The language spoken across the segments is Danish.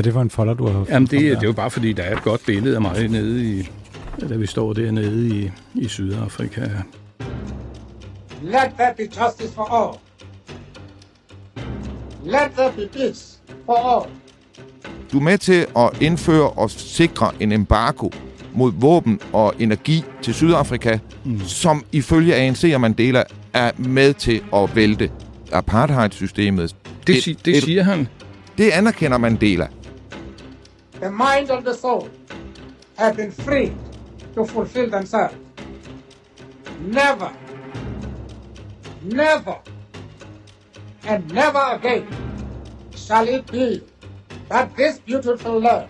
Er det for en folder, du har Jamen, det, det er jo bare fordi, der er et godt billede af mig nede i, da vi står dernede i, i Sydafrika. Let there be justice for all. Let there be peace for all. Du er med til at indføre og sikre en embargo mod våben og energi til Sydafrika, mm. som ifølge ANC og Mandela er med til at vælte apartheidsystemet. Det, et, det et, siger han. Det anerkender Mandela. The mind and the soul have been free to fulfill themselves. Never, never, and never again shall it be that this beautiful land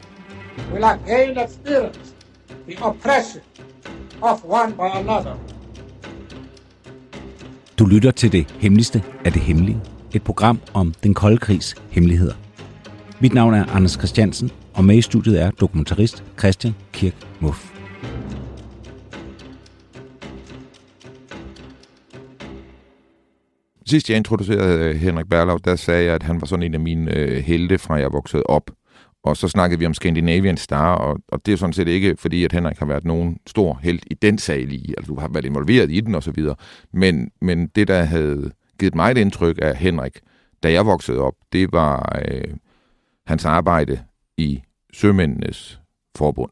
will again experience the oppression of one by another. Du lytter til det hemmeligste af det hemmelige. Et program om den kolde krigs hemmeligheder. Mit navn er Anders Christiansen, og med i studiet er dokumentarist Christian Kirk Muff. Sidst jeg introducerede øh, Henrik Berlau, der sagde jeg, at han var sådan en af mine øh, helte fra jeg voksede op. Og så snakkede vi om Scandinavian Star, og, og det er sådan set ikke, fordi at Henrik har været nogen stor held i den sag lige. Altså, du har været involveret i den og så videre. Men, men det, der havde givet mig et indtryk af Henrik, da jeg voksede op, det var øh, hans arbejde i Sømændenes Forbund.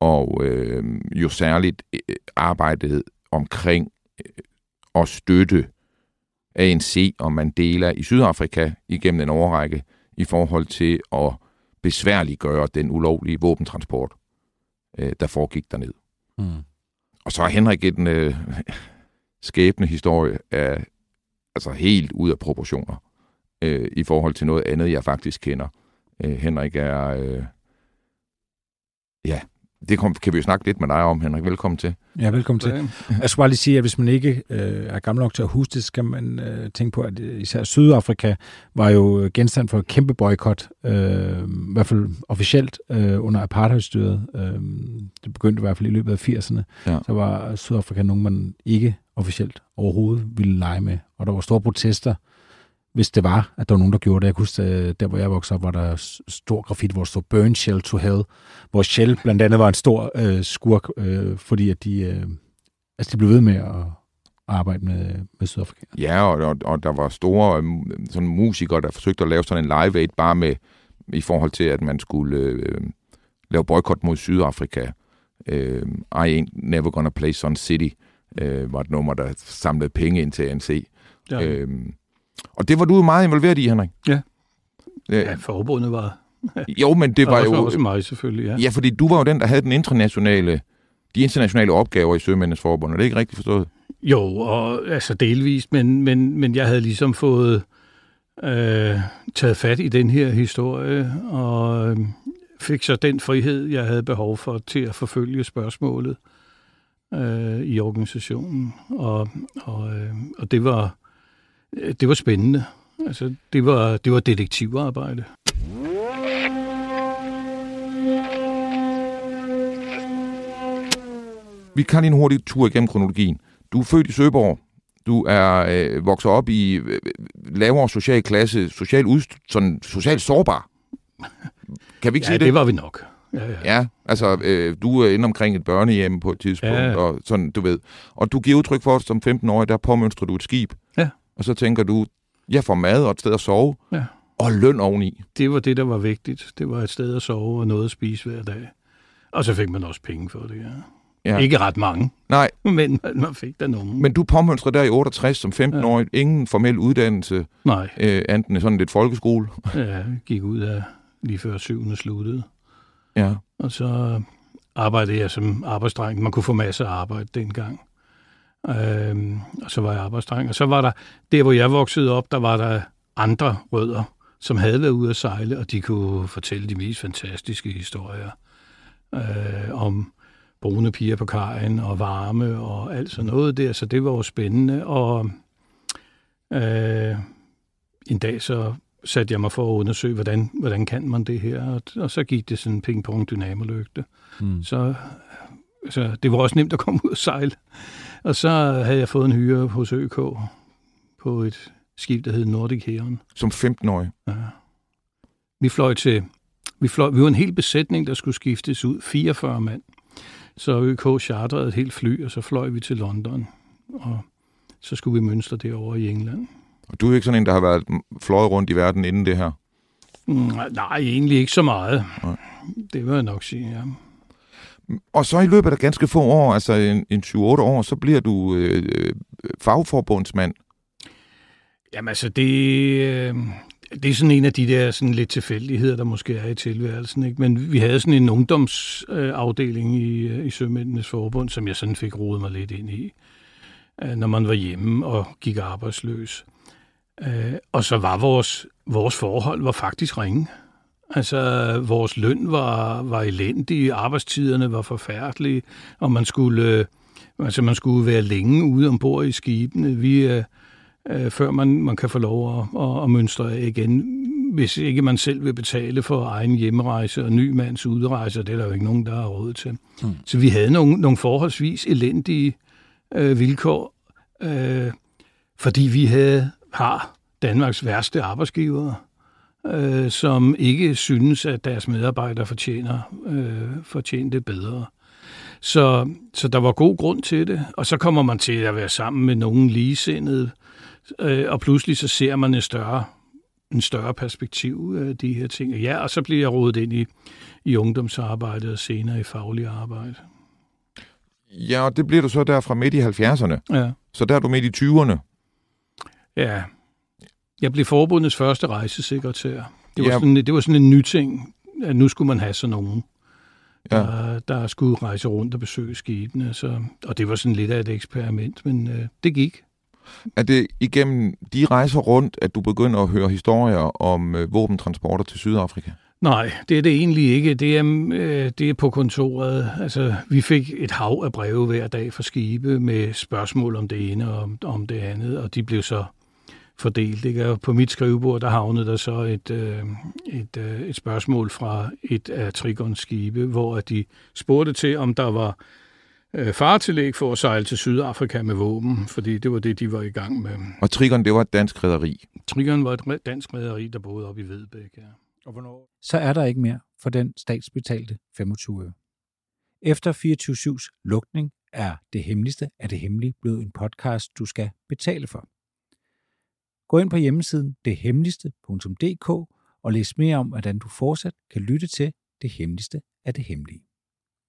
Og øh, jo særligt øh, arbejdet omkring øh, at støtte ANC og Mandela i Sydafrika igennem en overrække i forhold til at besværliggøre den ulovlige våbentransport, øh, der foregik derned. Mm. Og så er Henrik en øh, skæbne historie af altså helt ud af proportioner øh, i forhold til noget andet, jeg faktisk kender. Øh, Henrik er... Øh, ja, det kan vi jo snakke lidt med dig om, Henrik. Velkommen til. Ja, velkommen til. Jeg skal bare lige sige, at hvis man ikke øh, er gammel nok til at huske det, skal man øh, tænke på, at især Sydafrika var jo genstand for et kæmpe boykot, øh, i hvert fald officielt øh, under apartheidstyret. Øh, det begyndte i hvert fald i løbet af 80'erne. Ja. Så var Sydafrika nogen, man ikke officielt overhovedet ville lege med. Og der var store protester hvis det var, at der var nogen, der gjorde det. Jeg kunne huske, øh, der hvor jeg voksede op, var der stor grafit, hvor der stod Burn Shell to Hell, hvor Shell blandt andet var en stor øh, skurk, øh, fordi at de, øh, altså de blev ved med at arbejde med, med Sydafrika. Ja, og, og, og der var store øh, sådan musikere, der forsøgte at lave sådan en live aid bare med, i forhold til, at man skulle øh, lave boykot mod Sydafrika. Øh, I ain't never gonna play Sun City øh, var et nummer, der samlede penge ind til ANC. Ja. Øh, og det var du meget involveret i, Henrik. Ja. Ja, forbundet var... jo, men det var, var jo... Også mig, selvfølgelig, ja. Ja, fordi du var jo den, der havde den internationale, de internationale opgaver i Sømændenes Forbund. Er det ikke rigtigt forstået? Jo, og altså delvist, men, men, men jeg havde ligesom fået øh, taget fat i den her historie, og øh, fik så den frihed, jeg havde behov for til at forfølge spørgsmålet øh, i organisationen. Og, og, øh, og det var det var spændende. Altså, det var, det var detektivarbejde. Vi kan lige en hurtig tur igennem kronologien. Du er født i Søborg. Du er øh, vokset op i øh, lavere social klasse, social, udst- sådan, social sårbar. Kan vi ikke ja, sige det? det var vi nok. Ja, ja. ja altså, øh, du er inde omkring et børnehjem på et tidspunkt, ja. og sådan, du ved. Og du giver udtryk for, at som 15-årig, der påmønstrer du et skib. Ja og så tænker du, jeg får mad og et sted at sove, ja. og løn oveni. Det var det, der var vigtigt. Det var et sted at sove og noget at spise hver dag. Og så fik man også penge for det, ja. Ja. Ikke ret mange. Nej. Men man fik da nogen. Men du påmønstrede der i 68 som 15-årig. Ja. Ingen formel uddannelse. Nej. Øh, enten sådan lidt folkeskole. ja, gik ud af lige før syvende sluttede. Ja. Og så arbejdede jeg som arbejdsdreng. Man kunne få masser af arbejde dengang. Øhm, og så var jeg arbejdsdreng. Og så var der, der hvor jeg voksede op, der var der andre rødder som havde været ude at sejle, og de kunne fortælle de mest fantastiske historier øh, om brune piger på kajen og varme og alt sådan noget der, så det var jo spændende. Og øh, en dag så satte jeg mig for at undersøge, hvordan, hvordan kan man det her, og, og så gik det sådan ping-pong dynamolygte. Mm. Så, så det var også nemt at komme ud og sejle. Og så havde jeg fået en hyre hos ØK på et skib, der hed Nordic Heron. Som 15-årig? Ja. Vi fløj til... Vi, fløj, vi var en hel besætning, der skulle skiftes ud. 44 mand. Så ØK chartrede et helt fly, og så fløj vi til London. Og så skulle vi mønstre derovre i England. Og du er ikke sådan en, der har været fløjet rundt i verden inden det her? Mm, nej, egentlig ikke så meget. Nej. Det vil jeg nok sige, ja. Og så i løbet af ganske få år, altså en, en 7-8 år, så bliver du øh, øh, fagforbundsmand. Jamen altså, det, øh, det er sådan en af de der sådan lidt tilfældigheder, der måske er i tilværelsen. Ikke? Men vi havde sådan en ungdomsafdeling øh, i, i Sømændenes Forbund, som jeg sådan fik rodet mig lidt ind i, øh, når man var hjemme og gik arbejdsløs. Øh, og så var vores, vores forhold var faktisk ringe. Altså, vores løn var, var elendig, arbejdstiderne var forfærdelige, og man skulle, altså, man skulle være længe ude ombord i skibene. Vi, øh, før man, man kan få lov at, at, at mønstre igen, hvis ikke man selv vil betale for egen hjemrejse og ny mands udrejse, det er der jo ikke nogen, der har råd til. Mm. Så vi havde nogle, nogle forholdsvis elendige øh, vilkår, øh, fordi vi havde, har Danmarks værste arbejdsgivere øh, som ikke synes, at deres medarbejdere fortjener, øh, fortjener det bedre. Så, så der var god grund til det, og så kommer man til at være sammen med nogen ligesindede, øh, og pludselig så ser man en større, en større perspektiv af de her ting. Ja, og så bliver jeg rodet ind i, i ungdomsarbejdet og senere i faglig arbejde. Ja, og det bliver du så der fra midt i 70'erne. Ja. Så der er du midt i 20'erne. Ja, jeg blev forbundets første rejsesekretær. Det var, ja. sådan, det var sådan en ny ting, at nu skulle man have sådan nogen, ja. der, der skulle rejse rundt og besøge skibene. Så, og det var sådan lidt af et eksperiment, men øh, det gik. Er det igennem de rejser rundt, at du begynder at høre historier om øh, våbentransporter til Sydafrika? Nej, det er det egentlig ikke. Det er, øh, det er på kontoret. Altså, vi fik et hav af breve hver dag fra skibe med spørgsmål om det ene og om, om det andet, og de blev så fordelt. Ikke? Og på mit skrivebord, der havnede der så et, øh, et, øh, et spørgsmål fra et af Trigons skibe, hvor de spurgte til, om der var øh, fartillæg for at sejle til Sydafrika med våben, fordi det var det, de var i gang med. Og Trigon, det var et dansk rederi? Trigon var et dansk rederi, der boede op i Vedbæk, ja. Og hvornår? Så er der ikke mere for den statsbetalte 25 øre. Efter 24-7's lukning er Det Hemmeligste af det Hemmelige blevet en podcast, du skal betale for. Gå ind på hjemmesiden dethemmeligste.dk og læs mere om, hvordan du fortsat kan lytte til det hemmeligste af det hemmelige.